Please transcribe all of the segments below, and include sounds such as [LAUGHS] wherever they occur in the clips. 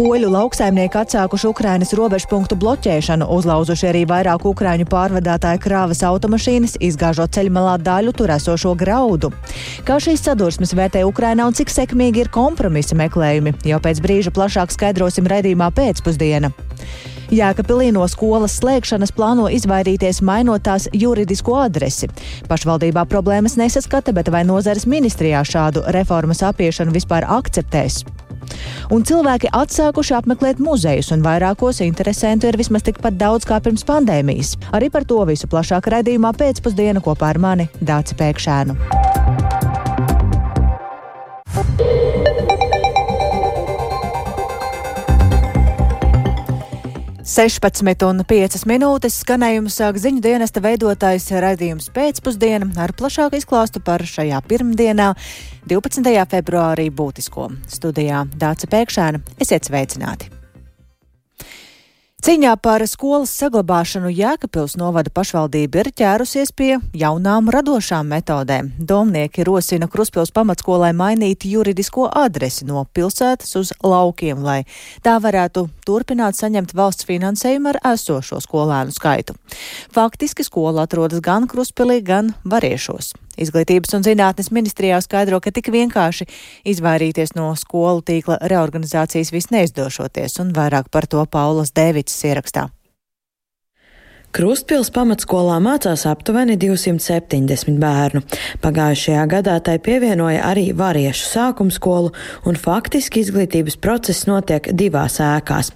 Poļu lauksaimnieki atsākuši Ukrainas robežpunktu bloķēšanu, uzlauzuši arī vairāk ukraiņu pārvadātāju krāvas automašīnas, izgāžot ceļmalā daļu tur esošo graudu. Kā šīs sadursmes vērtē Ukraina un cik sekmīgi ir kompromisa meklējumi, jau pēc brīža plašāk skaidrosim redzījumā pēcpusdiena. Jēkabpilī no skolas slēgšanas plāno izvairīties mainot tās juridisko adresi. Pašvaldībā problēmas nesaskata, bet vai nozares ministrijā šādu reformas apiešanu vispār akceptēs? Un cilvēki atsākuši apmeklēt muzejus, un vairākos interesantu ir vismaz tikpat daudz kā pirms pandēmijas. Arī par to visu plašāk raidījumā pēcpusdienu kopā ar mani Dāci Pēkšēnu. 16,5 minūtes skanējumu sāk ziņu dienesta veidotājs raidījums pēcpusdiena ar plašāku izklāstu par šajā pirmdienā, 12. februārī būtisko. Studijā Dāca Pēkšēna, esiet sveicināti! Cīņā par skolas saglabāšanu Jēkabpils novada pašvaldība ir ķērusies pie jaunām radošām metodēm. Domnieki rosina Kruspils pamatskolai mainīt juridisko adresi no pilsētas uz laukiem, lai tā varētu turpināt saņemt valsts finansējumu ar esošo skolēnu skaitu. Faktiski skola atrodas gan Kruspilī, gan Variešos. Izglītības un zinātnes ministrijā skaidro, ka tik vienkārši izvairīties no skolu tīkla reorganizācijas viss neizdošoties, un vairāk par to Paulas Dēvics ierakstā. Krustpils pamatskolā mācās aptuveni 270 bērnu. Pagājušajā gadā tai pievienoja arī variešu sākuma skolu, un faktiski izglītības process notiek divās ēkās.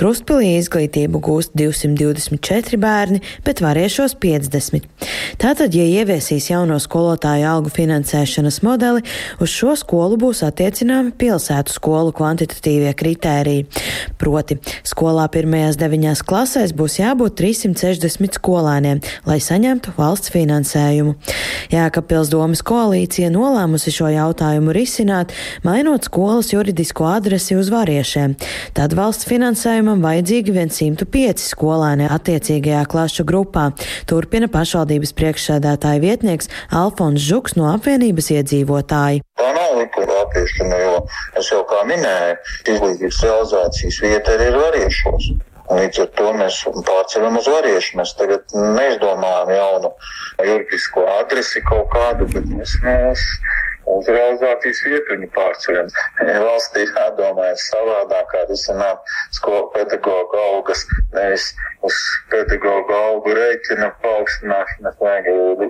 Krustpilī izglītību gūst 224 bērni, bet variešos 50. Tātad, ja ieviesīs jauno skolotāju algu finansēšanas modeli, uz šo skolu būs attiecināmi pilsētu skolu kvantitatīvie kritēriji. Proti, skolā pirmajās deviņās klasēs būs jābūt 360 60 skolēniem, lai saņemtu valsts finansējumu. Jēkabpils domas koalīcija nolēmusi šo jautājumu risināt, mainot skolas juridisko adresi uz variešiem. Tad valsts finansējumam vajadzīgi 105 skolēni attiecīgajā klašu grupā, turpina pašvaldības priekšsēdētāja vietnieks Alfons Žuks no apvienības iedzīvotāji. Tā nav likuma apiešana, jo es jau kā minēju, izglītības realizācijas vieta ir variešos. Līdz ar to mēs pārceļam uz variešu. Mēs tagad neizdomājam jaunu juridisko adresi kaut kādu, bet mēs, mēs uz realizācijas vietu viņu pārceļam. Valstī jādomā savādāk, kā risināt skolu pedagoģu algas, nevis uz pedagoģu algu rēķina paaugstināšanas, vajag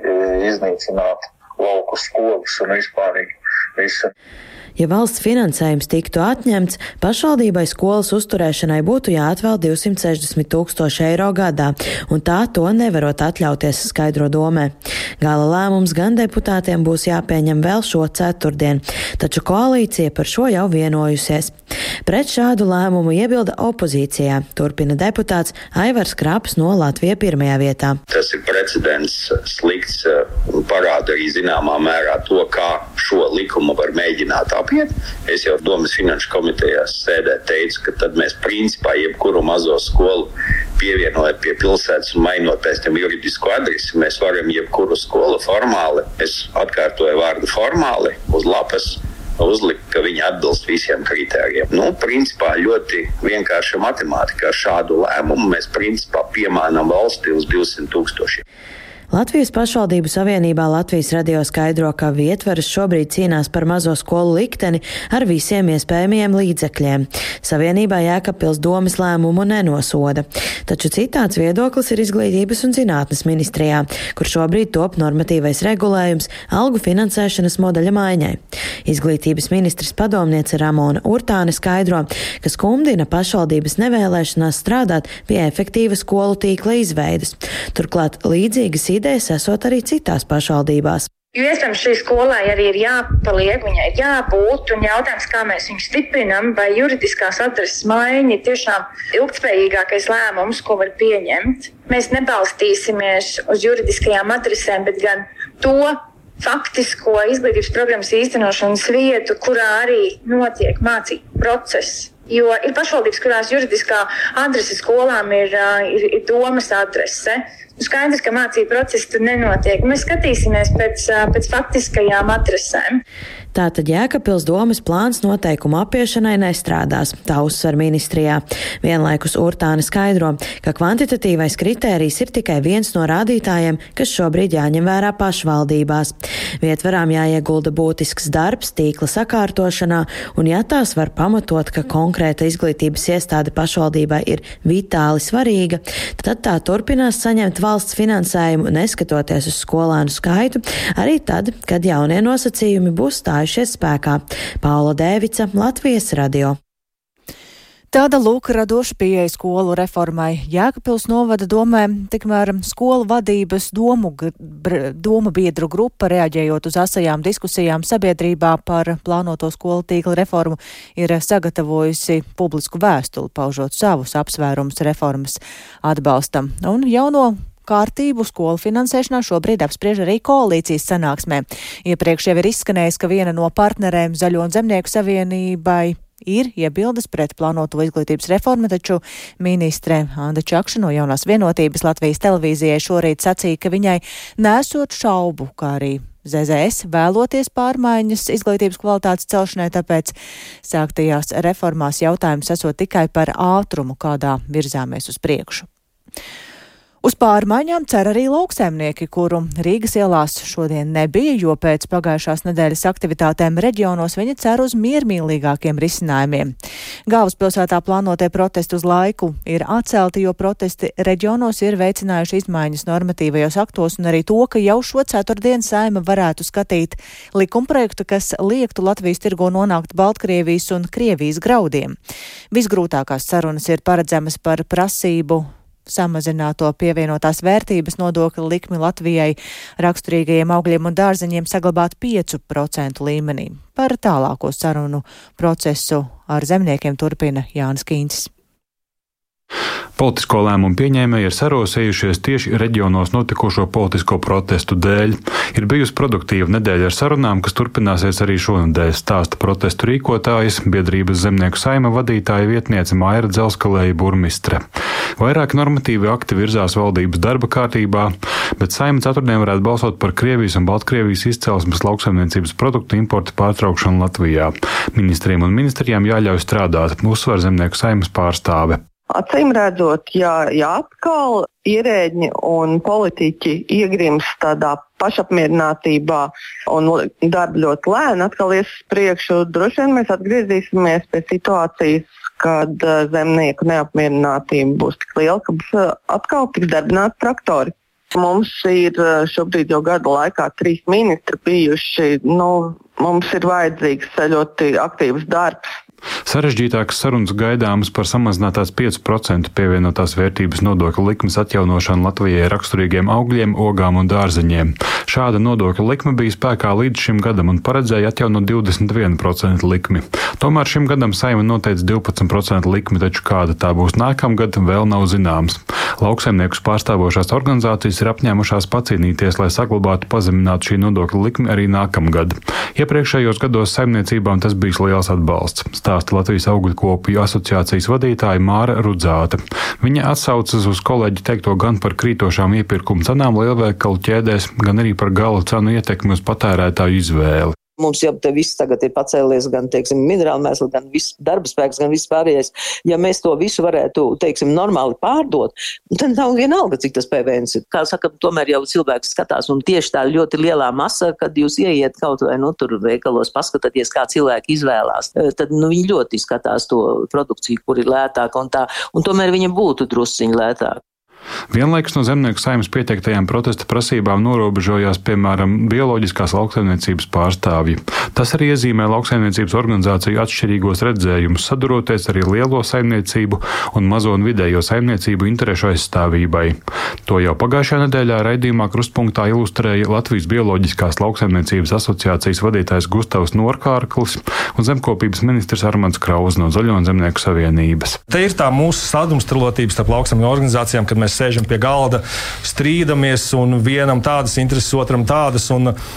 iznīcināt lauku skolas un vispārīgi visu. Ja valsts finansējums tiktu atņemts, pašvaldībai skolas uzturēšanai būtu jāatvēl 260 tūkstoši eiro gadā, un tā to nevarot atļauties, skaidro domē. Gala lēmums gan deputātiem būs jāpieņem vēl šo ceturtdienu, taču koalīcija par šo jau vienojusies. Pret šādu lēmumu iebilda opozīcijā, turpina deputāts Aivars Kraps no Latvijas pirmajā vietā. Tas ir precedents slikts parāda arī zināmā mērā to, kā šo likumu var mēģināt apgūt apiet. Es jau domas finanšu komitejās sēdē teicu, ka tad mēs principā jebkuru mazo skolu pievienojot pie pilsētas un mainot pēc tam juridisku adresi, mēs varam jebkuru skolu formāli, es atkārtoju vārdu formāli, uz lapas uzlikt, ka viņi atbilst visiem kritērijiem. Nu, principā ļoti vienkārša matemātika. Šādu lēmumu mēs principā piemānām valsti uz 200 tūkstošiem. Latvijas pašvaldību savienībā Latvijas radio skaidro, ka vietvaras šobrīd cīnās par mazo skolu likteni ar visiem iespējamiem līdzekļiem. Savienībā Jēkabpils domas lēmumu nenosoda. Taču citāds viedoklis ir izglītības un zinātnes ministrijā, kur šobrīd top normatīvais regulējums algu finansēšanas modeļa maiņai. Izglītības ministrs padomniece Ramona Urtāne skaidro, ka skumdina pašvaldības nevēlēšanās strādāt pie efektīva skolu tīkla izveidas. Turklāt līdzīgas idejas esot arī citās pašvaldībās. Jo iespējams šī skolai arī ir jāpaliek, viņai ir jābūt, un jautājums, kā mēs viņu stiprinam, vai juridiskās adreses maiņa ir tiešām ilgspējīgākais lēmums, ko var pieņemt. Mēs nebalstīsimies uz juridiskajām adresēm, bet gan to faktisko izglītības programmas īstenošanas vietu, kurā arī notiek mācību process. Jo ir pašvaldības, kurās juridiskā adrese skolām ir, ir, ir domas adrese. Skaidrs, ka mācību process tur nenotiek. Mēs skatīsimies pēc, pēc faktiskajām adresēm. Tātad Jēkabpils domas plāns noteikumu apiešanai nestrādās, tā uzsver ministrijā. Vienlaikus Urtāne skaidro, ka kvantitatīvais kritērijs ir tikai viens no rādītājiem, kas šobrīd jāņem vērā pašvaldībās. Vietvarām jāiegulda būtisks darbs tīkla sakārtošanā, un ja tās var pamatot, ka konkrēta izglītības iestāde pašvaldībai ir vitāli svarīga, tad tā turpinās saņemt valsts finansējumu, neskatoties uz skolēnu skaitu, arī tad, kad jaunie nosacījumi būs stājušies spēkā. Paula Dēvica, Latvijas radio. Tāda lūk radoša pieeja skolu reformai. Jēkabpils novada domē, tikmēr skolu vadības domu, domu biedru grupa, reaģējot uz asajām diskusijām sabiedrībā par plānoto skolu tīkla reformu, ir sagatavojusi publisku vēstuli, paužot savus apsvērumus reformas atbalstam. Un jauno kārtību skolu finansēšanā šobrīd apspriež arī koalīcijas sanāksmē. Iepriekš jau ir izskanējis, ka viena no partnerēm Zaļo un Zemnieku savienībai ir iebildes pret plānoto izglītības reformu, taču ministre Anda Čakša no jaunās vienotības Latvijas televīzijai šorīt sacīja, ka viņai nesot šaubu, kā arī ZZS vēloties pārmaiņas izglītības kvalitātes celšanai, tāpēc sāktajās reformās jautājums esot tikai par ātrumu, kādā virzāmies uz priekšu. Uz pārmaiņām cer arī lauksēmnieki, kuru Rīgas ielās šodien nebija, jo pēc pagājušās nedēļas aktivitātēm reģionos viņi cer uz miermīlīgākiem risinājumiem. Galvaspilsētā plānotie protesti uz laiku ir atcelti, jo protesti reģionos ir veicinājuši izmaiņas normatīvajos aktos un arī to, ka jau šo ceturtdienu saima varētu skatīt likumprojektu, kas liektu Latvijas tirgo nonākt Baltkrievijas un Krievijas graudiem. Visgrūtākās sarunas ir paredzamas par prasību samazināto pievienotās vērtības nodokļa likmi Latvijai raksturīgajiem augļiem un dārzeņiem saglabāt 5% līmenī. Par tālāko sarunu procesu ar zemniekiem turpina Jānis Kīncis. Politisko lēmumu pieņēmēji ir sarosējušies tieši reģionos notikušo politisko protestu dēļ. Ir bijusi produktīva nedēļa ar sarunām, kas turpināsies arī šonadēļ, stāsta protestu rīkotājs, biedrības zemnieku saima vadītāja vietniece Maira Dzelskalēja burmistre. Vairāk normatīvi akti virzās valdības darba kārtībā, bet saima ceturtdien varētu balsot par Krievijas un Baltkrievijas izcelsmes lauksaimniecības produktu importu pārtraukšanu Latvijā. Ministriem un ministrijām jāļauj strādāt, uzsver zemnieku saimas pārstāve. Acīm redzot, ja, ja atkal ierēģi un politiķi iegrims tādā pašapmierinātībā un darba ļoti lēni atkal ies uz priekšu, droši vien mēs atgriezīsimies pie situācijas, kad uh, zemnieku neapmierinātība būs tik liela, ka būs uh, atkal tiks darbināti traktori. Mums ir uh, šobrīd jau gada laikā trīs ministri bijuši. Nu, mums ir vajadzīgs ļoti aktīvs darbs Sarežģītākas sarunas gaidāmas par samazinātās 5% pievienotās vērtības nodokļa likmes atjaunošanu Latvijai raksturīgiem augļiem, ogām un dārzeņiem. Šāda nodokļa likme bija spēkā līdz šim gadam un paredzēja atjaunot 21% likmi. Tomēr šim gadam saima noteica 12% likmi, taču kāda tā būs nākamgad, vēl nav zināms. Lauksaimniekus pārstāvošās organizācijas ir apņēmušās pacīnīties, lai saglabātu pazeminātu šī nodokļa likmi arī nākamgad. Iepriekšējos gados saimniecībām tas bija liels atbalsts stāsta Latvijas augļu kopiju asociācijas vadītāja Māra Rudzāta. Viņa atsaucas uz kolēģi teikto gan par krītošām iepirkuma cenām lielveikalu ķēdēs, gan arī par gala cenu ietekmi uz patērētāju izvēli. Mums jau te viss tagad ir pacēlies, gan, teiksim, minerāli mēsli, gan viss darba spēks, gan viss pārējais. Ja mēs to visu varētu, teiksim, normāli pārdot, tad nav vienalga, cik tas PVN ir. Kā saka, tomēr jau cilvēks skatās, un tieši tā ļoti lielā masa, kad jūs ieiet kaut vai, nu, tur veikalos, paskatāties, kā cilvēki izvēlās, eh, tad, nu, viņi ļoti skatās to produkciju, kur ir lētāka un tā, un tomēr viņa būtu drusciņi lētāka. Vienlaikus no zemnieku saimnes pieteiktajām protesta prasībām norobežojās, piemēram, bioloģiskās lauksaimniecības pārstāvji. Tas arī iezīmē lauksaimniecības organizāciju atšķirīgos redzējumus, saduroties arī lielo saimniecību un mazo un vidējo saimniecību interešu aizstāvībai. To jau pagājušajā nedēļā raidījumā krustpunktā ilustrēja Latvijas Bioloģiskās lauksaimniecības asociācijas vadītājs Gustavs Norkārklis un zemkopības ministrs Armants Krauz no Zaļo un Zemnieku savienības. Te ir tā mūsu sadrumstalotība starp lauksaimnieku organizācijām, kad mēs mēs sēžam pie galda, strīdamies, un vienam tādas intereses, otram tādas.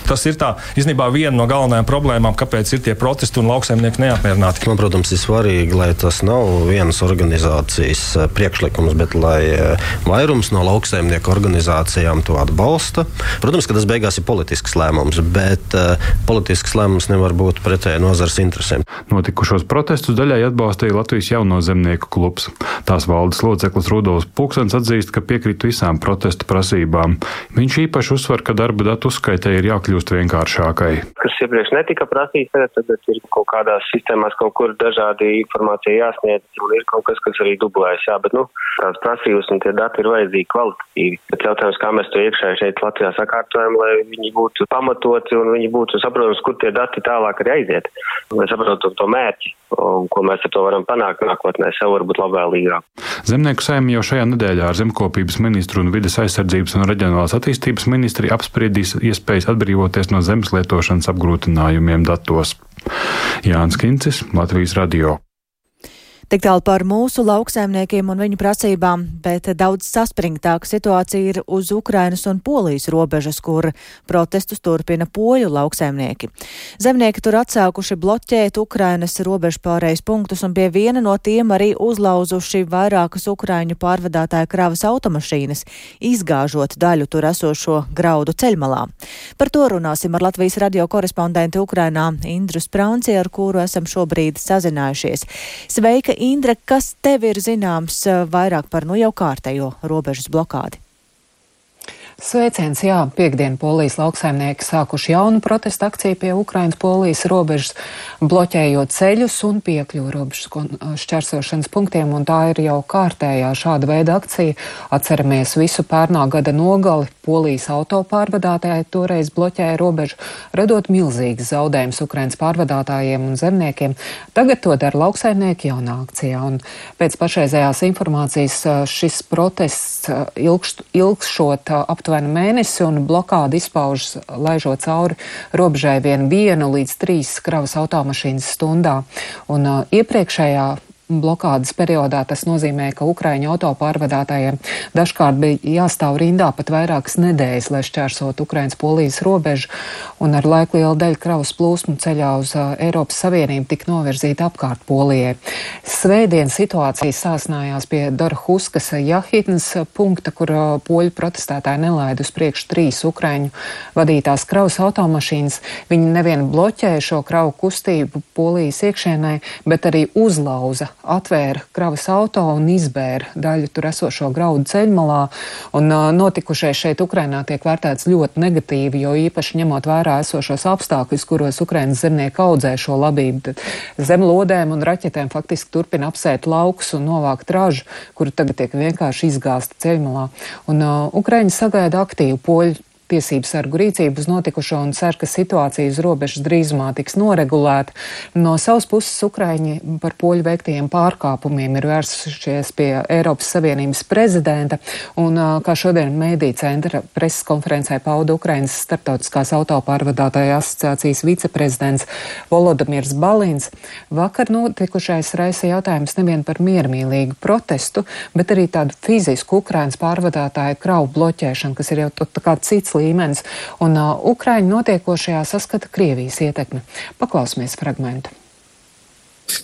Tas ir tā, īstenībā viena no galvenajām problēmām, kāpēc ir tie protesti un lauksaimnieki neapmierināti. Man, protams, ir svarīgi, lai tas nav vienas organizācijas eh, priekšlikums, bet lai eh, vairums no lauksaimnieku organizācijām to atbalsta. Protams, ka tas beigās ir politisks lēmums, bet uh, politisks lēmums nevar būt pretēji nozares interesēm. Notikušos protestus daļai atbalstīja Latvijas jauno zemnieku klubs. Tās valdes loceklis Rudolfs Pūksens atzīst, ka piekrīt visām protestu prasībām. Viņš īpaši uzsver, ka darba datu uzskaitē ir jākļūst vienkāršākai. Kas iepriekš netika prasīts, tagad ir kaut kādās sistēmās kaut kur dažādi informācija jāsniedz, un ir kaut kas, kas arī dublējas. Jā, bet, nu, tās prasības un tie dati ir vajadzīgi kvalitatīvi. Bet jautājums, kā mēs to iekšēji šeit Latvijā sakārtojam, lai viņi būtu pamatoti un viņi būtu saprotams, kur tie dati tālāk arī aiziet. Lai saprotu to mērķi, un ko mēs ar to varam panākt nākotnē, sev varbūt labvēlīgāk. Zemnieku saimnieki jau šajā nedēļā ar zemkopības ministru un vides aizsardzības un reģionālās attīstības ministri apspriedīs iespējas atbrīvoties no zemes lietošanas apgrūtinājumiem datos. Jānis Kincis, Latvijas Radio. Tik tālu par mūsu lauksaimniekiem un viņu prasībām, bet daudz saspringtāka situācija ir uz Ukrainas un Polijas robežas, kur protestus turpina poļu lauksaimnieki. Zemnieki tur atsākuši bloķēt Ukrainas robežu pārējais punktus un pie viena no tiem arī uzlauzuši vairākas Ukraiņu pārvadātāja kravas automašīnas, izgāžot daļu tur esošo graudu ceļmalā. Par to runāsim ar Latvijas radio korespondentu Ukrainā Indru Sprānci, ar kuru esam šobrīd sazinājušies. Sveika! Indra, kas tev ir zināms eh, vairāk par nu jau kārtējo robežas blokādi? Sveiciens, jā, piekdien polijas lauksaimnieki sākuši jaunu protestu akciju pie Ukrainas-Polijas robežas, bloķējot ceļus un piekļuvu robežas šķērsošanas punktiem, un tā ir jau kārtējā šāda veida akcija. Atceramies visu pērnā gada nogali, polijas autopārvadātāji toreiz bloķēja robežu, radot milzīgas zaudējumus Ukrainas pārvadātājiem un zemniekiem. Tagad to dara lauksaimnieki jaunā akcijā, un pēc pašreizējās informācijas šis protests ilgst, ilgšot aptuveni aptuveni mēnesi, un blokāda izpaužas laižot cauri robežai vien vienu līdz trīs kravas automašīnas stundā. Un uh, iepriekšējā blokādes periodā tas nozīmē, ka Ukraiņu autopārvadātājiem dažkārt bija jāstāv rindā pat vairākas nedēļas, lai šķērsot Ukrainas polijas robežu, un ar laiku liela daļa kravas plūsmu ceļā uz Eiropas Savienību tika novirzīta apkārt Polijai. Svētdien situācija sāsnājās pie Dorhuskas Jahitnes punkta, kur poļu protestētāji nelaida uz priekšu trīs Ukraiņu vadītās kravas automašīnas. Viņi nevien bloķēja šo kravu kustību Polijas iekšēnē, bet arī uzlauza atvēra kravas auto un izbēra daļu tur esošo graudu ceļmalā. Un, notikušais šeit Ukrainā tiek vērtēts ļoti negatīvi, jo īpaši ņemot vērā esošos apstākļus, kuros Ukrainas zemnieki audzē šo labību. Zem lodēm un raķetēm faktiski turpina apsēt laukus un novākt ražu, kuru tagad tiek vienkārši izgāsta ceļmalā. Un uh, Ukraiņi sagaida aktīvu poļu tiesību sargu rīcību uz notikušo un cer, ka situācija uz robežas drīzumā tiks noregulēta. No savas puses Ukraiņi par poļu veiktajiem pārkāpumiem ir vērsušies pie Eiropas Savienības prezidenta un, kā šodien mēdī centra preses konferencē pauda Ukrainas starptautiskās autopārvadātāja asociācijas viceprezidents Volodamirs Balins, vakar notikušais raisa jautājums nevien par miermīlīgu protestu, bet arī tādu fizisku Ukrainas pārvadātāju kravu bloķēšanu, kas ir jau tā kā cits līmenis, un uh, Ukraiņu notiekošajā saskata Krievijas ietekmi. Paklausīsimies fragmentu.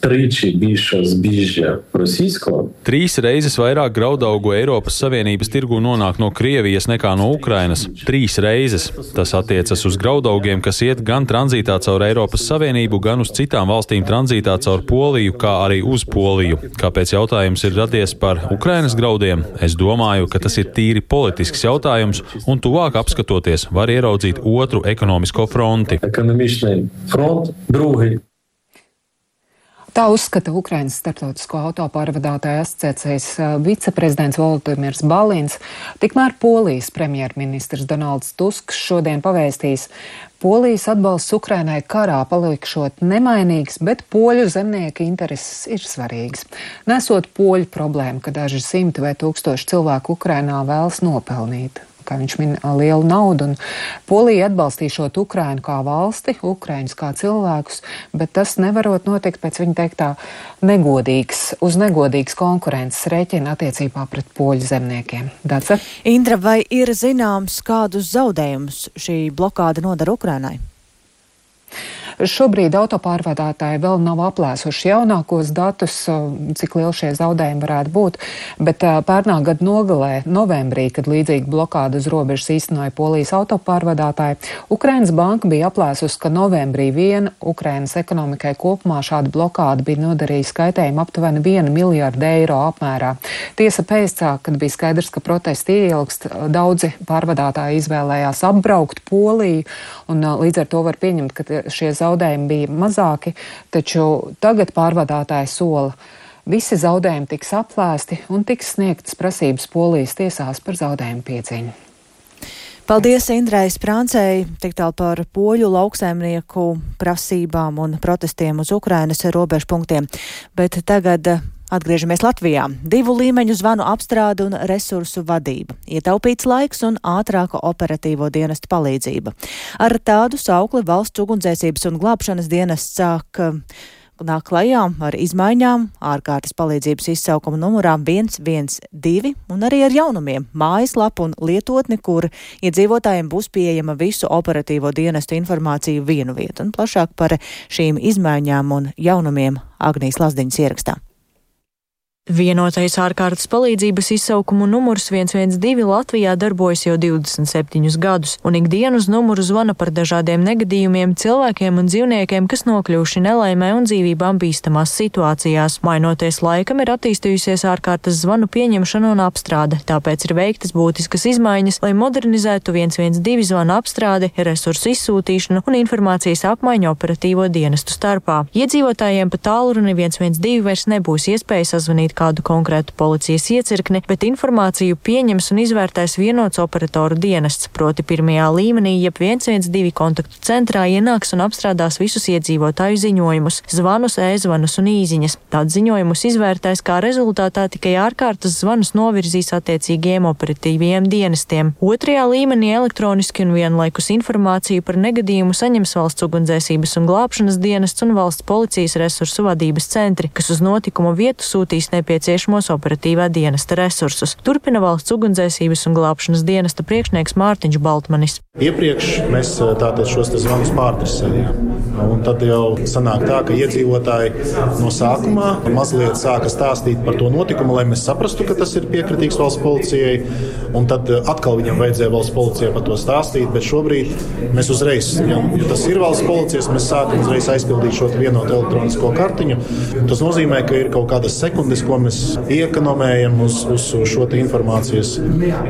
Trīskārši biežā zbiežā Rosijā. Trīs reizes vairāk graudaugu Eiropas Savienības tirgu nonāk no Krievijas nekā no Ukrainas. Trīs reizes. Tas attiecas uz graudaugiem, kas iet gan tranzītā caur Eiropas Savienību, gan uz citām valstīm tranzītā caur Poliju, kā arī uz Poliju. Kāpēc jautājums ir radies par Ukrainas graudiem? Es domāju, ka tas ir tīri politisks jautājums, un tuvāk apskatoties, var ieraudzīt otru ekonomisko fronti. Ekonomiski front, drugi. Tā uzskata Ukrainas starptautisko autopārvadātāju asociācijas viceprezidents Volodimirs Balins. Tikmēr Polijas premjerministrs Donalds Tusks šodien pavēstīs, Polijas atbalsts Ukrainai karā palikšot nemainīgs, bet poļu zemnieku intereses ir svarīgas. Nesot poļu problēmu, ka daži simti vai tūkstoši cilvēku Ukrainā vēlas nopelnīt kā viņš min, lielu naudu. Un Polija atbalstīšot Ukrainu kā valsti, Ukraiņus kā cilvēkus, bet tas nevarot notikt pēc viņa teiktā negodīgs, uz negodīgas konkurences rēķina attiecībā pret poļu zemniekiem. Dace? Indra, vai ir zināms, kādus zaudējumus šī blokāda nodara Ukrainai? Šobrīd autopārvadātāji vēl nav aplēsuši jaunākos datus, cik lieli šie zaudējumi varētu būt, bet pērnā gada nogalē, novembrī, kad līdzīgi blokādu uz robežas īstenoja polijas autopārvadātāji, Ukrainas banka bija aplēsusi, ka novembrī vien Ukrainas ekonomikai kopumā šāda blokāda bija nodarījusi skaitējumu aptuveni 1 miljārdu eiro apmērā. Tiesa pēc tā, kad bija skaidrs, ka protesti ieilgst, daudzi pārvadātāji izvēlējās apbraukt Poliju, un līdz ar to var pieņemt, ka šie zaudējumi zaudējumi bija mazāki, taču tagad pārvadātāji sola. Visi zaudējumi tiks aplēsti un tiks sniegtas prasības polijas tiesās par zaudējumu piedziņu. Paldies Indrai Sprāncei, tik tālu par poļu lauksaimnieku prasībām un protestiem uz Ukrainas robežpunktiem. Bet tagad Atgriežamies Latvijā. Divu līmeņu zvanu apstrāde un resursu vadība, ietaupīts laiks un ātrāka operatīvo dienestu palīdzība. Ar tādu saukli valsts ugunsdzēsības un glābšanas dienests sāk nāk klajā ar izmaiņām, ārkārtas palīdzības izsaukuma numurām 112 un arī ar jaunumiem - mājaslapu un lietotni, kur iedzīvotājiem būs pieejama visu operatīvo dienestu informāciju vienu vietu. Un plašāk par šīm izmaiņām un jaunumiem Agnijas Lazdiņas ierakstā. Vienotais ārkārtas palīdzības izsaukumu numurs 112 Latvijā darbojas jau 27 gadus, un ikdienu uz numuru zvana par dažādiem negadījumiem, cilvēkiem un dzīvniekiem, kas nokļuvuši nelaimē un dzīvībām bīstamās situācijās. Mainoties laikam, ir attīstījusies ārkārtas zvanu pieņemšana un apstrāde, tāpēc ir veiktas būtiskas izmaiņas, lai modernizētu 112 zvanu apstrādi, resursu izsūtīšanu un informācijas apmaiņu operatīvo dienestu starpā. Iedzīvotājiem pa tālruni 112 vairs nebūs iespēja sazvanīt kādu konkrētu policijas iecirkni, bet informāciju pieņems un izvērtēs vienots operatoru dienests, proti pirmajā līmenī, jeb 112 kontaktu centrā ienāks un apstrādās visus iedzīvotāju ziņojumus, zvanus, e-zvanus un īziņas. Tāds ziņojumus izvērtēs, kā rezultātā tikai ārkārtas zvanus novirzīs attiecīgiem operatīviem dienestiem. Otrajā līmenī elektroniski un vienlaikus informāciju par negadījumu saņems valsts ugunsdzēsības un glābšanas dienests un valsts policijas resursu vadības centri, kas uz notikumu vietu sūtīs nepieciešamos nepieciešamos operatīvā dienesta resursus. Turpina valsts ugunsdzēsības un glābšanas dienesta priekšnieks Mārtiņš Baltmanis. Iepriekš mēs eh, tātad šos zvanus pārdresējām. Un tad jau sanāk tā, ka iedzīvotāji no sākumā mazliet sāka stāstīt par to notikumu, lai mēs saprastu, ka tas ir piekritīgs valsts policijai. Un tad eh, atkal viņam vajadzēja valsts policijai par to stāstīt. Bet šobrīd mēs uzreiz, ja, ja tas ir valsts policijas, mēs sākam uzreiz aizpildīt šo vienotu elektronisko kartiņu. Tas nozīmē, ka ir kaut kādas sekundes, ko mēs iekonomējam uz, uz šo informācijas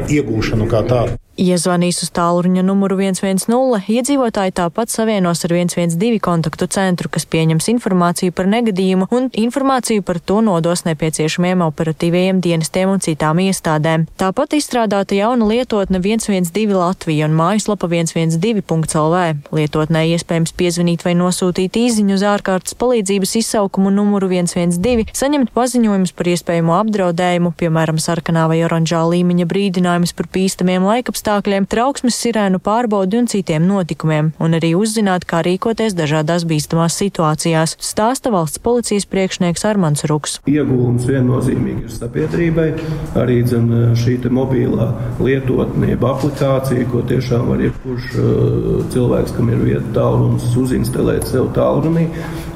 iegūšanu kā tādu. Iezvanīs uz tālruņa numuru 110, iedzīvotāji tāpat savienos ar 112 kontaktu centru, kas pieņems informāciju par negadījumu un informāciju par to nodos nepieciešamiem operatīvajiem dienestiem un citām iestādēm. Tāpat izstrādāta jauna lietotne 112 Latvija un mājaslapa 112.lv. Lietotnē iespējams piezvanīt vai nosūtīt īziņu uz ārkārtas palīdzības izsaukumu numuru 112, saņemt paziņojumus par iespējamo apdraudējumu, piemēram, sarkanā vai oranžā līmeņa brīdinājumus par bīstamiem laikapstākļiem apstākļiem, trauksmes sirēnu pārbaudi un citiem notikumiem, un arī uzzināt, kā rīkoties dažādās bīstamās situācijās, stāsta valsts policijas priekšnieks Armans Ruks. Iegūms viennozīmīgi ir sabiedrībai, arī dzen, šī mobilā lietotne, aplikācija, ko tiešām var jebkurš uh, cilvēks, kam ir vieta tālrunis, uzinstalēt sev tālrunī,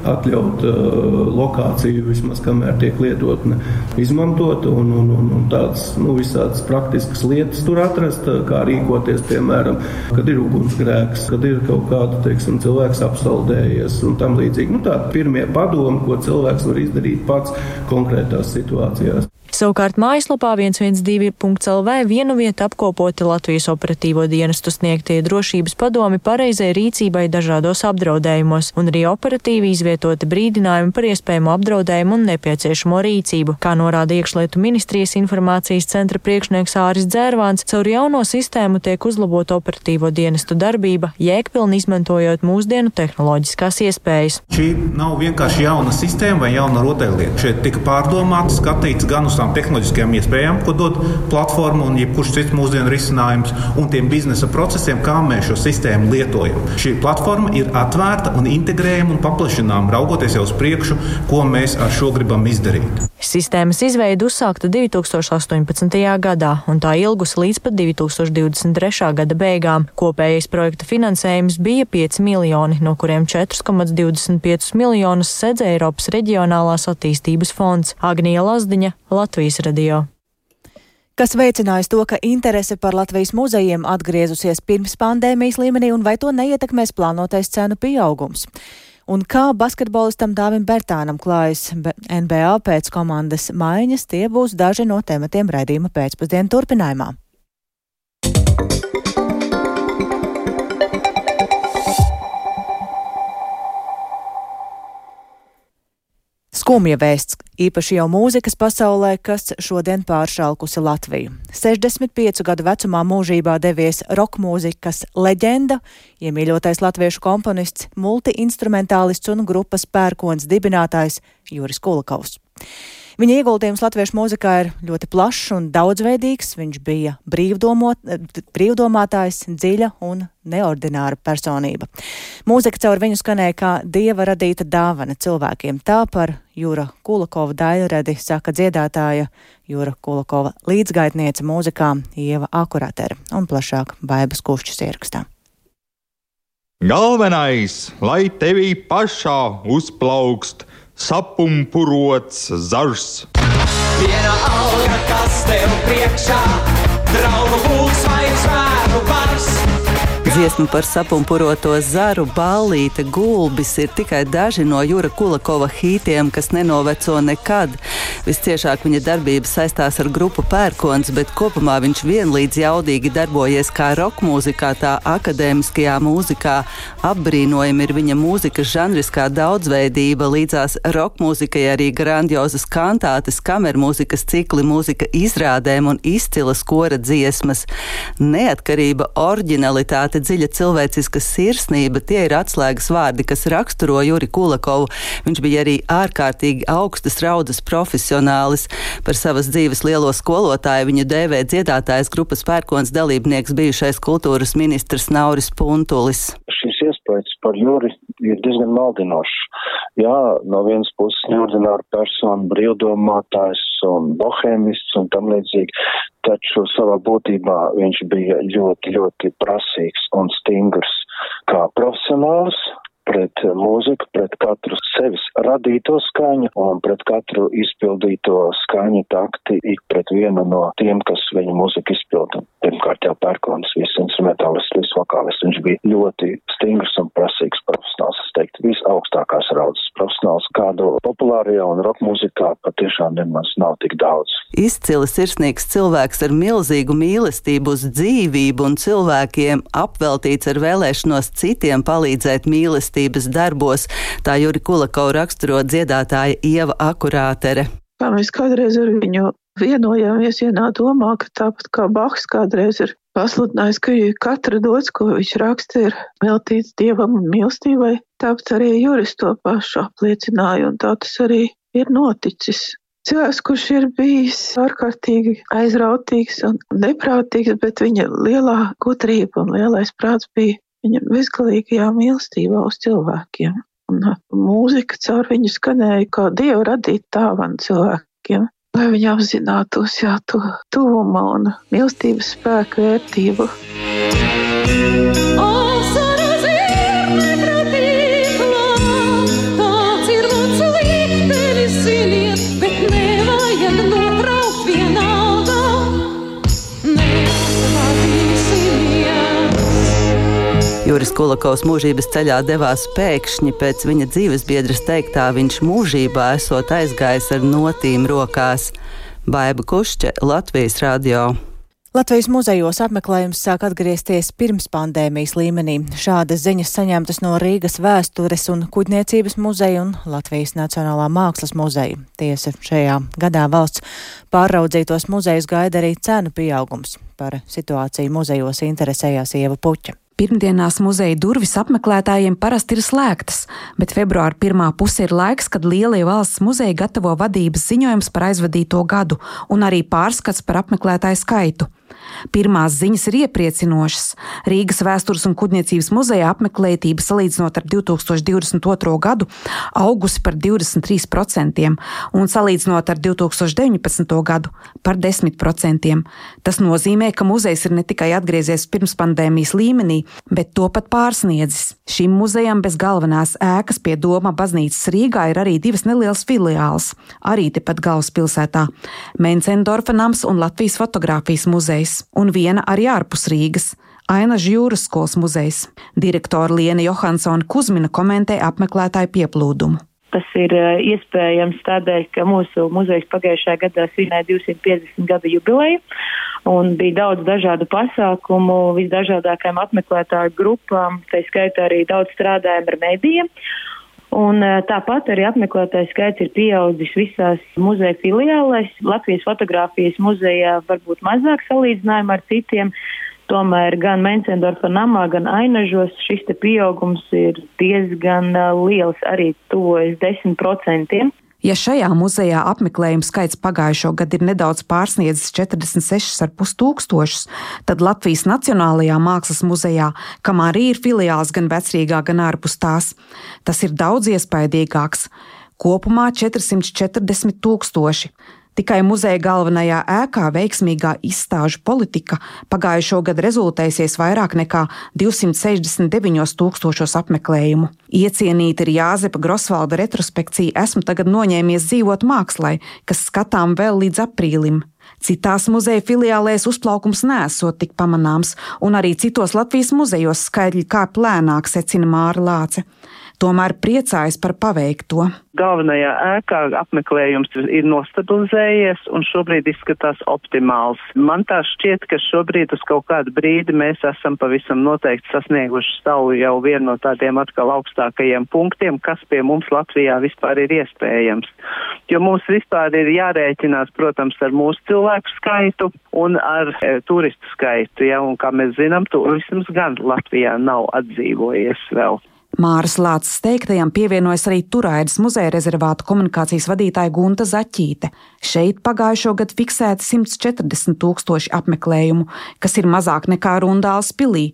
atļaut uh, lokāciju vismaz kamēr tiek lietotne izmantota un, un, un, un tādas nu, visādas praktiskas lietas tur atrast, kā rīkoties, piemēram, kad ir ugunsgrēks, kad ir kaut kāda, teiksim, cilvēks apsaldējies un tam līdzīgi. Nu, tādi pirmie padomi, ko cilvēks var izdarīt pats konkrētās situācijās. Savukārt mājaslapā 112.lv vienu vietu apkopoti Latvijas operatīvo dienestu sniegtie drošības padomi pareizai rīcībai dažādos apdraudējumos un arī operatīvi izvietoti brīdinājumi par iespējamo apdraudējumu un nepieciešamo rīcību. Kā norāda iekšlietu ministrijas informācijas centra priekšnieks Āris Dzērvāns, caur jauno sistēmu tiek uzlabota operatīvo dienestu darbība, jēgpilni izmantojot mūsdienu tehnoloģiskās iespējas. Šī nav vienkārši jauna sistēma vai jauna rotaļlieta. Šeit tika pārdomāts, skatīts gan uz tām tehnoloģiskajām iespējām, ko dod platforma un jebkurš cits mūsdienu risinājums, un tiem biznesa procesiem, kā mēs šo sistēmu lietojam. Šī platforma ir atvērta un integrējama un paplašināma, raugoties jau uz priekšu, ko mēs ar šo gribam izdarīt. Sistēmas izveida uzsākta 2018. gadā, un tā ilgusi līdz pat 2023. gada beigām. Kopējais projekta finansējums bija 5 miljoni, no kuriem 4,25 miljonus sedz Eiropas reģionālās attīstības fonds Agnija Lazdiņa, Latvijas radio kas veicinājis to, ka interese par Latvijas muzejiem atgriezusies pirms pandēmijas līmenī un vai to neietekmēs plānotais cenu pieaugums. Un kā basketbolistam Dāvim Bertānam klājas NBA pēc komandas maiņas, tie būs daži no tematiem raidījuma pēcpusdienu turpinājumā. Skumja vēsts, īpaši jau mūzikas pasaulē, kas šodien pāršalkusi Latviju. 65 gadu vecumā mūžībā devies roka mūzikas leģenda, iemīļotais latviešu komponists, multiinstrumentālists un grupas pērkons dibinātājs Juris Kulakovs. Viņa ieguldījums latviešu mūzikā ir ļoti plašs un daudzveidīgs. Viņš bija brīvdomātājs, dziļa un neordināra personība. Mūzika caur viņu skanēja kā dieva radīta dāvana cilvēkiem. Tā par Jūra Kulakova daļradi saka dziedātāja Jūra Kulakova līdzgaitniece mūzikā Ieva Akuratere un plašāk Baibas Kušķis ierakstā. Galvenais, lai tevī pašā uzplaukst sapumpurots zažs. Viena alga, kas tev priekšā, draugu pulks vai zvēru bars. Dziesma par sapumpuroto zaru, ballīte, gulbis ir tikai daži no Jūra Kulakova hītiem, kas nenoveco nekad. Visciešāk viņa darbība saistās ar grupu Pērkons, bet kopumā viņš vienlīdz jaudīgi darbojies kā roka mūzikā, tā akadēmiskajā mūzikā. Apbrīnojami ir viņa mūzikas žanriskā daudzveidība, līdzās roka mūzikai arī grandiozas kantātes, kamermūzikas cikli, mūzika izrādēm un izcilas kora dziesmas. Neatkarība, originalitāte, dziļa cilvēciska sirsnība, tie ir atslēgas vārdi, kas raksturo Juri Kulakovu. Viņš bija arī ārkārtīgi augstas raudas profesionālis. Par savas dzīves lielo skolotāju viņu dēvē dziedātājs grupas pērkons dalībnieks bijušais kultūras ministrs Nauris Puntulis. Šis iespējas par Juri ir diezgan maldinošs. Jā, no vienas puses neordināra persona, brīvdomātājs un bohēmists un tam līdzīgi, taču savā būtībā viņš bija ļoti, ļoti prasīgs un stingrs kā profesionāls, pret mūziku, pret katru sevis radīto skaņu un pret katru izpildīto skaņu takti ik pret vienu no tiem, kas viņa mūziku izpilda. Pirmkārt jau pērkons, viss instrumentālists, viss vokālists. Viņš bija ļoti stingrs un prasīgs profesionāls, es teiktu, visaugstākās raudzes profesionāls, kādu populārajā un roka mūzikā patiešām nemaz nav tik daudz. Izcili sirsnīgs cilvēks ar milzīgu mīlestību uz dzīvību un cilvēkiem apveltīts ar vēlēšanos citiem palīdzēt mīlestību mīlestības darbos, tā Juri Kulakau raksturo dziedātāja Ieva Akurātere. Kā mēs kādreiz ar viņu vienojāmies vienā domā, ka tāpat kā Bahs kādreiz ir pasludinājis, ka katra dots, ko viņš raksta, ir veltīts dievam un mīlestībai, tāpat arī Juris to pašu apliecināja, un tā tas arī ir noticis. Cilvēks, kurš ir bijis ārkārtīgi aizrautīgs un neprātīgs, bet viņa lielā gudrība un lielais prāts bija viņa bezgalīgajā mīlestībā uz cilvēkiem. Un mūzika caur viņu skanēja kā dievu radīta dāvana cilvēkiem, lai viņi apzinātos jā, to tuvuma un mīlestības spēku vērtību. Oh! Juris Kulakovs mūžības ceļā devās pēkšņi pēc viņa dzīves biedras teiktā, viņš mūžībā esot aizgājis ar notīm rokās. Baiba Kušķe, Latvijas radio. Latvijas muzejos apmeklējums sāk atgriezties pirms pandēmijas līmenī. Šādas ziņas saņemtas no Rīgas vēstures un kuģniecības muzeja un Latvijas Nacionālā mākslas muzeja. Tiesa šajā gadā valsts pārraudzītos muzejus gaida arī cenu pieaugums. Par situāciju muzejos interesējās Ieva Puķa. Pirmdienās muzeja durvis apmeklētājiem parasti ir slēgtas, bet februāra pirmā puse ir laiks, kad lielie valsts muzeji gatavo vadības ziņojums par aizvadīto gadu un arī pārskats par apmeklētāju skaitu. Pirmās ziņas ir iepriecinošas. Rīgas vēstures un kuģniecības muzeja apmeklētība salīdzinot ar 2022. gadu augusi par 23% un salīdzinot ar 2019. gadu par 10%. Tas nozīmē, ka muzejs ir ne tikai atgriezies pirms pandēmijas līmenī, bet to pat pārsniedzis. Šim muzejam bez galvenās ēkas pie Doma baznīcas Rīgā ir arī divas nelielas filiāles, arī tepat galvaspilsētā - Mencendorfa nams un Latvijas fotografijas muzejs un viena arī ārpus Rīgas. Ainaža jūras skolas muzejs. Direktora Liena Johansona Kuzmina komentē apmeklētāju pieplūdumu. Tas ir eh, iespējams tādēļ, ka mūsu muzejs pagājušajā gadā svinēja 250 gada jubileju un bija daudz dažādu pasākumu visdažādākajām apmeklētāju grupām, tā skaitā arī daudz strādājumu ar medijiem. Un eh, tāpat arī apmeklētāju skaits ir pieaudzis visās muzeja filiālēs. Latvijas fotografijas muzejā varbūt mazāk salīdzinājumā ar citiem. Tomēr gan Mencendorfa namā, gan Ainažos šis pieaugums ir diezgan eh, liels, arī tuvojas 10%. Ja šajā muzejā apmeklējumu skaits pagājušo gadu ir nedaudz pārsniedzis 46,5 tūkstošus, tad Latvijas Nacionālajā Mākslas muzejā, kam arī ir filiāls gan vecrīgā, gan ārpus tās, tas ir daudz iespaidīgāks - kopumā 440 tūkstoši. Tikai muzeja galvenajā ēkā veiksmīgā izstāžu politika pagājušo gadu rezultējusies vairāk nekā 269 tūkstošos apmeklējumu. Iecienīta ir Jāzepa Grosvalda retrospekcija Esmu tagad noņēmies dzīvot mākslai, kas skatām vēl līdz aprīlim. Citās muzeja filiālēs uzplaukums nesot tik pamanāms, un arī citos Latvijas muzejos skaidri kāp lēnāk, secina Māra Lāce tomēr priecājas par paveikto. Galvenajā ēkā apmeklējums ir nostabilizējies un šobrīd izskatās optimāls. Man tā šķiet, ka šobrīd uz kaut kādu brīdi mēs esam pavisam noteikti sasnieguši savu jau vienu no tādiem atkal augstākajiem punktiem, kas pie mums Latvijā vispār ir iespējams. Jo mums vispār ir jārēķinās, protams, ar mūsu cilvēku skaitu un ar e, turistu skaitu, ja, un kā mēs zinām, turisms gan Latvijā nav atdzīvojies vēl. Māras Lācis teiktajam pievienojas arī Turaidas muzeja rezervāta komunikācijas vadītāja Gunta Zaķīte. Šeit pagājušo gadu fiksēti 140 tūkstoši apmeklējumu, kas ir mazāk nekā Rundāls pilī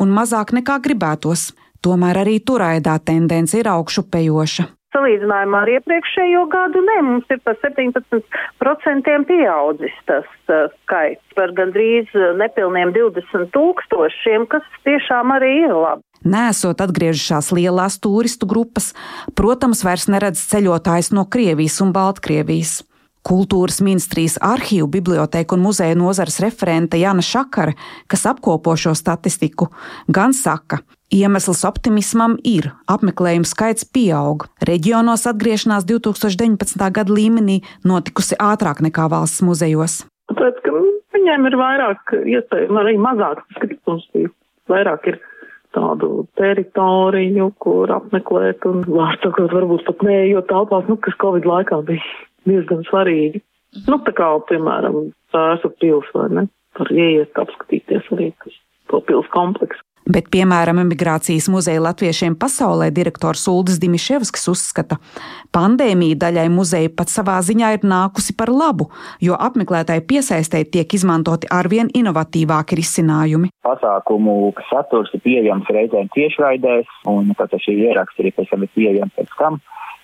un mazāk nekā gribētos. Tomēr arī Turaidā tendence ir augšupejoša. Salīdzinājumā ar iepriekšējo gadu ne, mums ir par 17% pieaudzis tas uh, skaits par gandrīz nepilniem 20 tūkstošiem, kas tiešām arī ir labi. Nesot atgriežušās lielās turistu grupas, protams, vairs neredz ceļotājs no Krievijas un Baltkrievijas. Kultūras ministrijas arhīvu, bibliotēku un muzeja nozares referente Jana Šakara, kas apkopo šo statistiku, gan saka, iemesls optimismam ir apmeklējumu skaits pieaug. Reģionos atgriešanās 2019. gada līmenī notikusi ātrāk nekā valsts muzejos. Tāpēc, ka viņiem ir vairāk iespēju, arī mazāk skatījums, vairāk ir tādu teritoriju, kur apmeklēt un, vārdsakot, varbūt pat neejot telpās, nu, kas Covid laikā bija diezgan svarīgi. Nu, tā kā, piemēram, Sēsu pils vai ne, var ieiet apskatīties arī to pils kompleksu. Bet, piemēram, emigrācijas muzeja latviešiem pasaulē direktors Uldis Dimiševskis uzskata, pandēmija daļai muzeja pat savā ziņā ir nākusi par labu, jo apmeklētāju piesaistē tiek izmantoti arvien inovatīvāki risinājumi. Pasākumu saturs ir pieejams reizēm tiešraidēs, un tad šī ieraksta arī pēc tam ir pieejama pēc tam.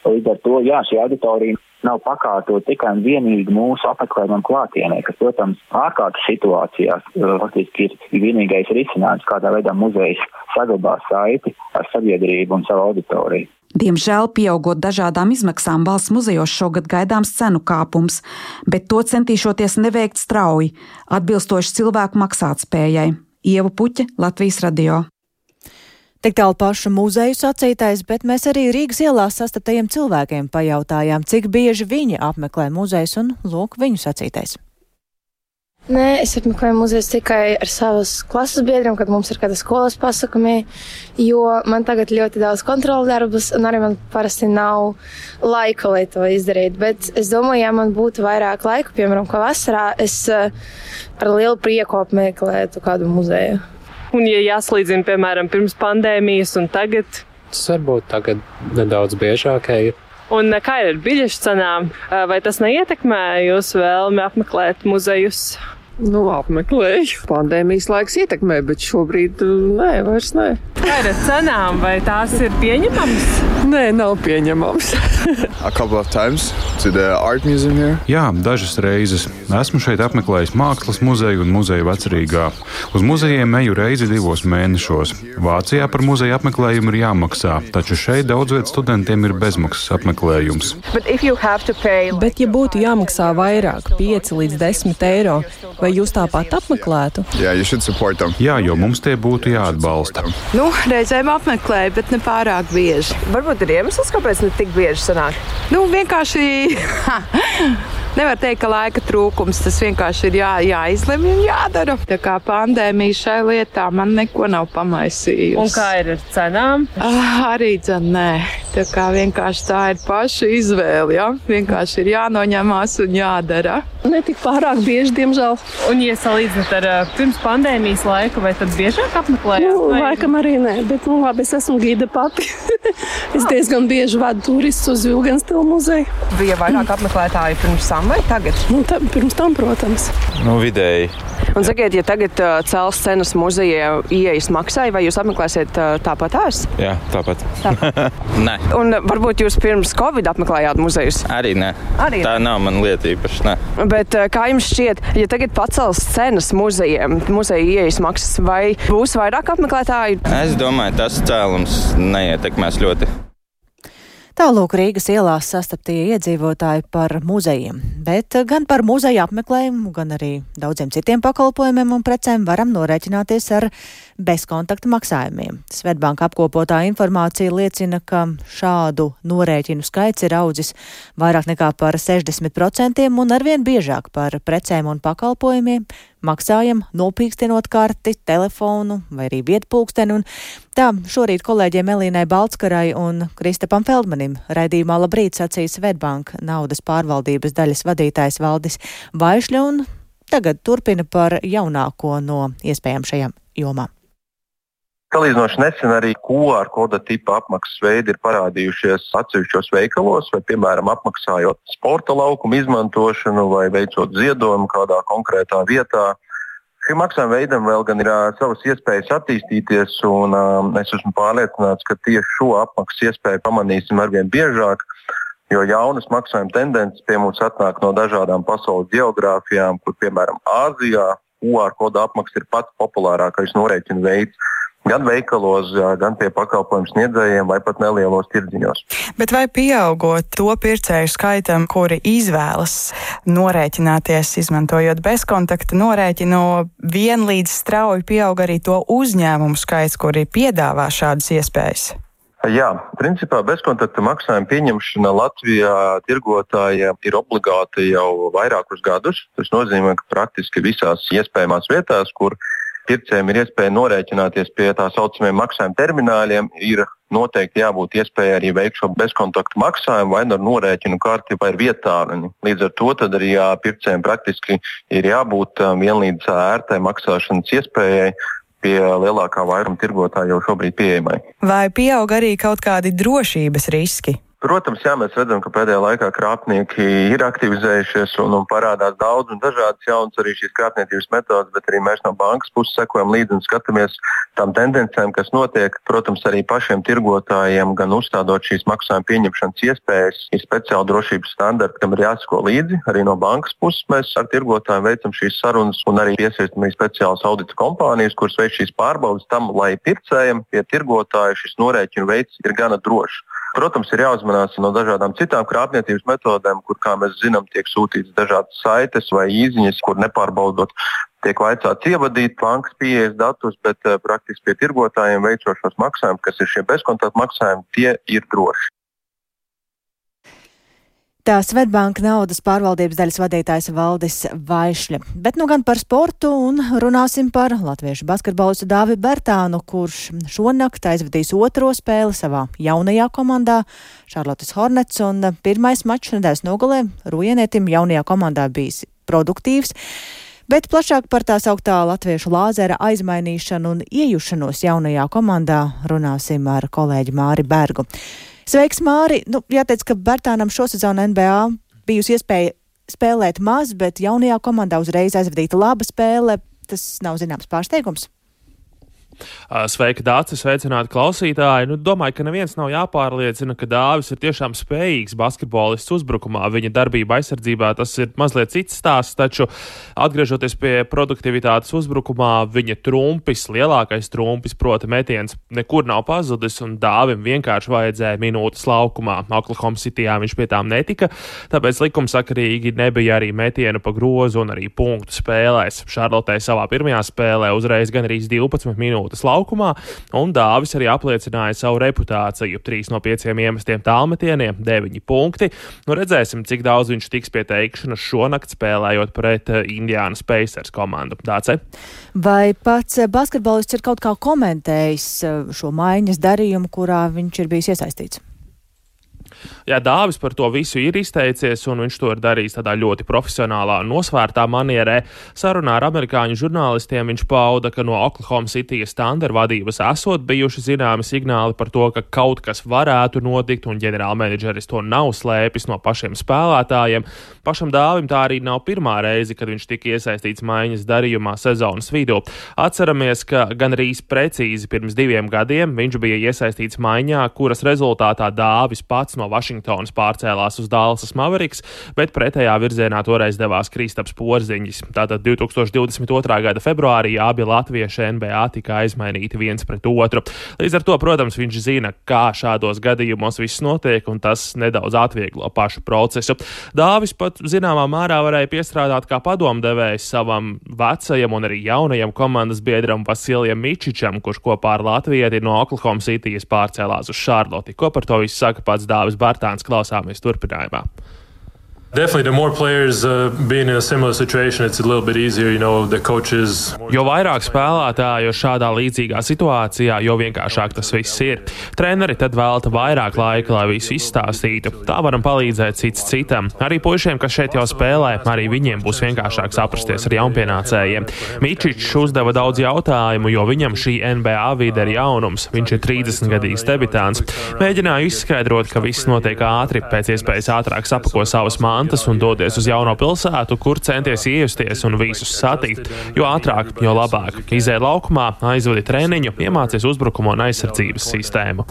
Līdz ar to, jā, šī auditorija nav pakārtot tikai un vienīgi mūsu apmeklējumam klātienē, kas, protams, ārkārtas situācijās uh, faktiski ir vienīgais risinājums, kādā veidā muzejs saglabā saiti ar sabiedrību un savu auditoriju. Diemžēl, pieaugot dažādām izmaksām, valsts muzejos šogad gaidāms cenu kāpums, bet to centīšoties neveikt strauji, atbilstoši cilvēku maksātspējai. Ieva Puķa, Latvijas radio. Tik tālu pašu muzeju sacītais, bet mēs arī Rīgas ielās sastaptajiem cilvēkiem pajautājām, cik bieži viņi apmeklē muzejus un lūk viņu sacītais. Nē, es apmeklēju muzeju tikai ar savus klases biedriem, kad mums ir kāda skolas pasakumi, jo man tagad ļoti daudz kontrolu darbus, un arī man parasti nav laika, lai to izdarītu. Bet es domāju, ja man būtu vairāk laika, piemēram, kā vasarā, es eh, ar lielu prieku apmeklētu kādu muzeju. Un, ja jāslīdzina, piemēram, pirms pandēmijas un tagad? Tas varbūt tagad nedaudz biežāk ir. Un kā ir ar biļešu cenām? Vai tas neietekmē jūsu vēlmi apmeklēt muzejus? Nu, apmeklēju. Pandēmijas laiks ietekmē, bet šobrīd nē, vairs nē. Kā ir ar cenām? Vai tās ir pieņemamas? Nē, nav pieņemamas. [LAUGHS] [LAUGHS] Jā, dažas reizes. Esmu šeit apmeklējis mākslas muzeju un muzeju vecrīgā. Uz muzejiem eju reizi divos mēnešos. Vācijā par muzeju apmeklējumu ir jāmaksā, taču šeit daudz vietu studentiem ir bezmaksas apmeklējums. Pay... Bet, ja būtu jāmaksā vairāk, 5 līdz 10 eiro, vai jūs tāpat apmeklētu? Jā, Jā jo mums tie būtu jāatbalsta. Nu, reizēm apmeklēju, bet ne pārāk bieži. Varbūt ir iemesls, kāpēc ne tik bieži sanāk? Nu, vienkārši nevar teikt, ka laika trūkums tas vienkārši ir jā, jāizlemj un jādara. Tā kā pandēmija šai lietā man neko nav pamaisījusi. Un kā ir ar cenām? Ah, arī dzen, nē. Tā kā vienkārši tā ir paša izvēle. Ja? Vienkārši ir jānoņemās un jādara. Ne tik pārāk bieži, diemžēl. Un, ja salīdzināt ar uh, pirms pandēmijas laiku, vai tad biežāk apmeklējāt? Nu, laikam arī nē, bet nu, labi, es esmu gīda pati. [LAUGHS] es diezgan bieži vadu turistus uz Vilganstilu muzeju. Bija vairāk apmeklētāju pirms tam vai tagad? Nu, tā, pirms tam, protams. Nu, vidēji. Un sakiet, ja tagad uh, cels cenas muzejā ieejas maksai, vai jūs apmeklēsiet uh, tāpat tās? Jā, tāpat. tāpat. [LAUGHS] nē. Un varbūt jūs pirms Covid apmeklējāt muzejus? Arī nē. Arī tā ne. nav mana lieta īpaši. Nē. Bet kā jums šķiet, ja tagad pacels cenas muzejiem, muzeja ieejas maksas, vai būs vairāk apmeklētāju? Es domāju, tas cēlums neietekmēs ļoti. Tālūk Rīgas ielās sastaptie iedzīvotāji par muzejiem, bet gan par muzeja apmeklējumu, gan arī daudziem citiem pakalpojumiem un precēm varam norēķināties ar bezkontakta maksājumiem. Svetbanka apkopotā informācija liecina, ka šādu norēķinu skaits ir audzis vairāk nekā par 60% un arvien biežāk par precēm un pakalpojumiem maksājam nopīkstinot karti, telefonu vai arī vietpulksteni. Un tā šorīt kolēģiem Elīnai Balskarai un Kristapam Feldmanim raidījumā Labrīt sacīja Svetbanka naudas pārvaldības daļas vadītājs Valdis Vaišļa un tagad turpina par jaunāko no iespējām šajām jomām. Salīdzinoši nesen arī QR koda tipa apmaksas veidi ir parādījušies atsevišķos veikalos, vai, piemēram, apmaksājot sporta laukumu izmantošanu vai veicot ziedojumu kādā konkrētā vietā. Šim maksājuma veidam vēl gan ir uh, savas iespējas attīstīties, un uh, es esmu pārliecināts, ka tieši šo apmaksas iespēju pamanīsim arvien biežāk, jo jaunas maksājuma tendences pie mums atnāk no dažādām pasaules geogrāfijām, kur, piemēram, Āzijā QR koda apmaksa ir pats populārākais norēķina veids gan veikalos, gan pie pakalpojumu sniedzējiem vai pat nelielos tirdziņos. Bet vai pieaugot to pircēju skaitam, kuri izvēlas norēķināties, izmantojot bezkontakta norēķinu, vienlīdz strauji pieaug arī to uzņēmumu skaits, kuri piedāvā šādas iespējas? Jā, principā bezkontakta maksājuma pieņemšana Latvijā tirgotājiem ir obligāta jau vairākus gadus. Tas nozīmē, ka praktiski visās iespējamās vietās, kur pircējiem ir iespēja norēķināties pie tā saucamiem maksājuma termināļiem, ir noteikti jābūt iespējai arī veikt šo bezkontaktu maksājumu vai nu ar norēķinu karti vai vietāruņu. Līdz ar to arī jā, pircējiem praktiski ir jābūt vienlīdz ērtai maksāšanas iespējai pie lielākā vairuma tirgotāju jau šobrīd pieejamai. Vai pieaug arī kaut kādi drošības riski? Protams, jā, mēs redzam, ka pēdējā laikā krāpnieki ir aktivizējušies un, un parādās daudz un dažādas jaunas arī šīs krāpniecības metodas, bet arī mēs no bankas puses sekojam līdzi un skatāmies tām tendencēm, kas notiek. Protams, arī pašiem tirgotājiem, gan uzstādot šīs maksājuma pieņemšanas iespējas, ir speciāli drošības standarti, kam ir jāsako līdzi. Arī no bankas puses mēs ar tirgotājiem veicam šīs sarunas un arī piesaistam arī speciālas audita kompānijas, kuras veic šīs pārbaudas tam, lai pircējiem pie tirgotāja šis norēķinu veids ir gana drošs. Protams, ir jāuzmanās no dažādām citām krāpniecības metodēm, kur, kā mēs zinām, tiek sūtītas dažādas saites vai īsiņas, kur nepārbaudot, tiek vaicāts ievadīt bankas pieejas datus, bet uh, praktiski pie tirgotājiem veicošos maksājumus, kas ir šie bezkontaktu maksājumi, tie ir droši. Tā Svetbanka naudas pārvaldības daļas vadītājs Valdis Vaišļa. Bet nu gan par sportu un runāsim par latviešu basketbolistu Dāvi Bertānu, kurš šonakt aizvadīs otro spēli savā jaunajā komandā Šarlotas Hornets un pirmais mačs nedēļas nogalē Rujenietim jaunajā komandā bijis produktīvs. Bet plašāk par tā sauktā latviešu lāzera aizmainīšanu un iejušanos jaunajā komandā runāsim ar kolēģi Māri Bergu. Sveiks, Māri! Nu, jāteic, ka Bertānam šosezonu NBA bijusi iespēja spēlēt maz, bet jaunajā komandā uzreiz aizvadīta laba spēle. Tas nav zināms pārsteigums. Sveika, Dārcis, sveicināti klausītāji. Nu, domāju, ka neviens nav jāpārliecina, ka Dāvis ir tiešām spējīgs basketbolists uzbrukumā. Viņa darbība aizsardzībā tas ir mazliet cits stāsts, taču atgriežoties pie produktivitātes uzbrukumā, viņa trumpis, lielākais trumpis, proti, metiens nekur nav pazudis, un Dāvim vienkārši vajadzēja minūtes laukumā. Oklahoma Cityjā viņš pie tām netika, tāpēc likumsakarīgi nebija arī metienu pa grozu un arī punktu spēlēs. Šarlotē savā pirmajā spēlē uzreiz gan arī 12 minūtes minūtes laukumā, un Dāvis arī apliecināja savu reputāciju. Trīs no pieciem iemestiem tālmetieniem, deviņi punkti. Nu, redzēsim, cik daudz viņš tiks pie teikšanas šonakt spēlējot pret eh, Indiānas Pacers komandu. Dāce? Vai pats basketbolists ir kaut kā komentējis eh, šo maiņas darījumu, kurā viņš ir bijis iesaistīts? Jā, Dāvis par to visu ir izteicies, un viņš to ir darījis tādā ļoti profesionālā, nosvērtā manierē. Sarunā ar amerikāņu žurnālistiem viņš pauda, ka no Oklahoma City standarta vadības esot bijuši zināmi signāli par to, ka kaut kas varētu notikt, un ģenerālmenedžeris to nav slēpis no pašiem spēlētājiem. Pašam Dāvim tā arī nav pirmā reize, kad viņš tika iesaistīts maiņas darījumā sezonas vidū. Atceramies, ka gan arī precīzi pirms diviem gadiem viņš bija iesaistīts maiņā, kuras rezultātā Dāvis pats no Vašingtonas pārcēlās uz Dālasas Maveriks, bet pretējā virzienā toreiz devās Kristaps Porziņš. Tātad 2022. gada februārī abi latvieši NBA tika aizmainīti viens pret otru. Līdz ar to, protams, viņš zina, kā šādos gadījumos viss notiek, un tas nedaudz atvieglo pašu procesu. Dāvis pat zināmā mērā varēja piestrādāt kā padomdevējs savam vecajam un arī jaunajam komandas biedram Vasilijam Mičičam, kurš kopā ar Latviju no Oklahoma Cityjas pārcēlās uz Šarloti. Ko par to visu saka pats Dāvis Bārtāns klausāmies turpinājumā. Jo vairāk spēlētāju šādā līdzīgā situācijā, jo vienkāršāk tas viss ir. Treneri tad velta vairāk laika, lai visu izstāstītu. Tā varam palīdzēt cits citam. Arī puišiem, kas šeit jau spēlē, arī viņiem būs vienkāršāk saprasties ar jaunpienācējiem. Mičičs uzdeva daudz jautājumu, jo viņam šī NBA vide ir jaunums. Viņš ir 30 gadīgs debitāns. Mēģināju izskaidrot, ka viss notiek ātri, pēc iespējas ātrāk sapako savas mājas mantas un dodies uz jauno pilsētu, kur centies iejusties un visus satikt. Jo ātrāk, jo labāk. Izēja laukumā, aizvadi treniņu, iemācies uzbrukumu un aizsardzības sistēmu.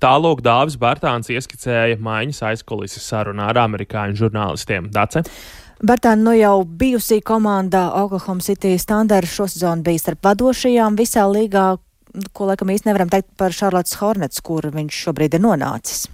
Tālāk Dāvis Bārtāns ieskicēja maiņas aizkulises sarunā ar amerikāņu žurnālistiem. Dace? Bartāna nu jau bijusī komandā Oklahoma City Standard šosezon bija starp vadošajām visā līgā ko laikam īsti nevaram teikt par Šarlotas Hornets, kur viņš šobrīd ir nonācis.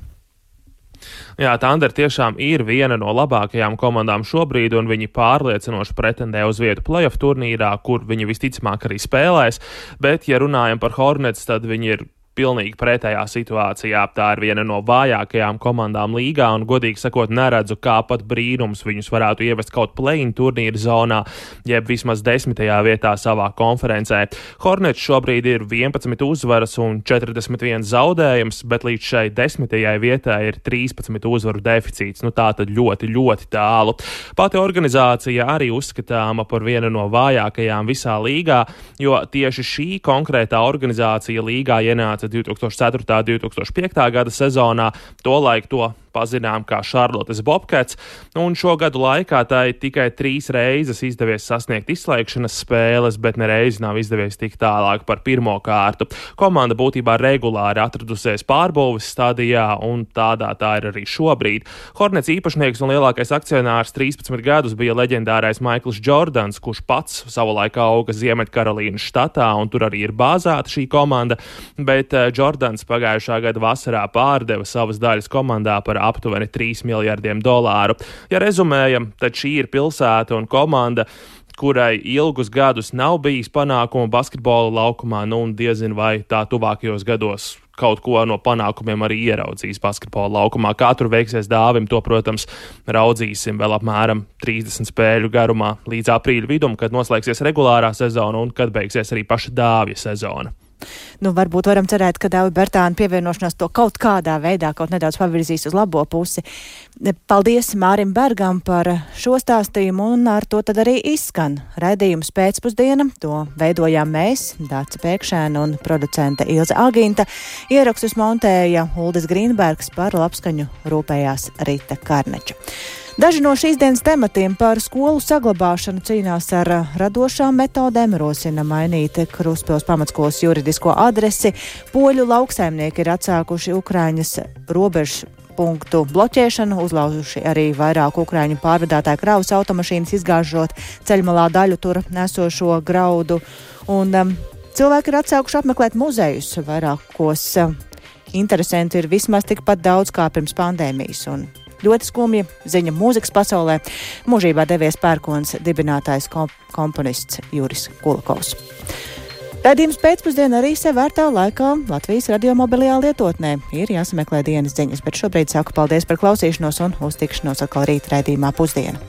Jā, Tandera tiešām ir viena no labākajām komandām šobrīd, un viņi pārliecinoši pretendē uz vietu playoff turnīrā, kur viņi visticamāk arī spēlēs. Bet, ja runājam par Hornets, tad viņi ir pilnīgi pretējā situācijā. Tā ir viena no vājākajām komandām līgā, un, godīgi sakot, neredzu, kā pat brīnums viņus varētu ievest kaut play-in turnīra zonā, jeb vismaz desmitajā vietā savā konferencē. Hornets šobrīd ir 11 uzvaras un 41 zaudējums, bet līdz šai desmitajai vietai ir 13 uzvaru deficīts. Nu, tā tad ļoti, ļoti tālu. Pati organizācija arī uzskatāma par vienu no vājākajām visā līgā, jo tieši šī konkrētā organizācija līgā ienāca 2004. un 2005. gada sezonā. Tolaik to pazinām kā Šarlotes Bobkats, un šo gadu laikā tai tikai trīs reizes izdevies sasniegt izslēgšanas spēles, bet nereiz nav izdevies tikt tālāk par pirmo kārtu. Komanda būtībā regulāri atradusies pārbūves stadijā, un tādā tā ir arī šobrīd. Hornets īpašnieks un lielākais akcionārs 13 gadus bija leģendārais Maikls Jordans, kurš pats savulaik auga Ziemeļkarolīnas štatā, un tur arī ir bāzēta šī komanda, bet eh, Jordans pagājušā gada vasarā pārdeva savas daļas komandā par aptuveni 3 miljardiem dolāru. Ja rezumējam, tad šī ir pilsēta un komanda kurai ilgus gadus nav bijis panākumu basketbola laukumā, nu un diezin vai tā tuvākajos gados kaut ko no panākumiem arī ieraudzīs basketbola laukumā. Kā tur veiksies dāvim, to, protams, raudzīsim vēl apmēram 30 spēļu garumā līdz aprīļa vidum, kad noslēgsies regulārā sezona un kad beigsies arī paša dāvja sezona. Nu, varbūt varam cerēt, ka Dāvi Bertāna pievienošanās to kaut kādā veidā kaut nedaudz pavirzīs uz labo pusi. Paldies Mārim Bergam par šo stāstījumu, un ar to tad arī izskan raidījums pēcpusdiena. To veidojām mēs, Dārts Pēkšēna un producente Ilza Agīnta. Ierakstus montēja Uldis Grīnbergs par labskaņu rūpējās Rita Karneča. Daži no šīs dienas tematiem par skolu saglabāšanu cīnās ar radošām metodēm, rosina mainīt Kruspils pamatskolas juridisko adresi. Poļu lauksaimnieki ir atsākuši Ukraiņas robežu punktu bloķēšanu, uzlauzuši arī vairāk ukrāņu pārvadātāju kravas automašīnas, izgāžot ceļmalā daļu tur nesošo graudu. Un, um, cilvēki ir atsākuši apmeklēt muzejus. Vairākos uh, interesanti ir vismaz tikpat daudz kā pirms pandēmijas. Un Ļoti skumja ziņa mūzikas pasaulē. Mūžībā devies pērkons dibinātājs komp komponists Juris Kulakovs. Radījums pēcpusdienā arī sev vērtā laikā Latvijas radio mobilajā lietotnē. Ir jāsameklē dienas ziņas, bet šobrīd saku paldies par klausīšanos un uztikšanos atkal rīt raidījumā pusdienu.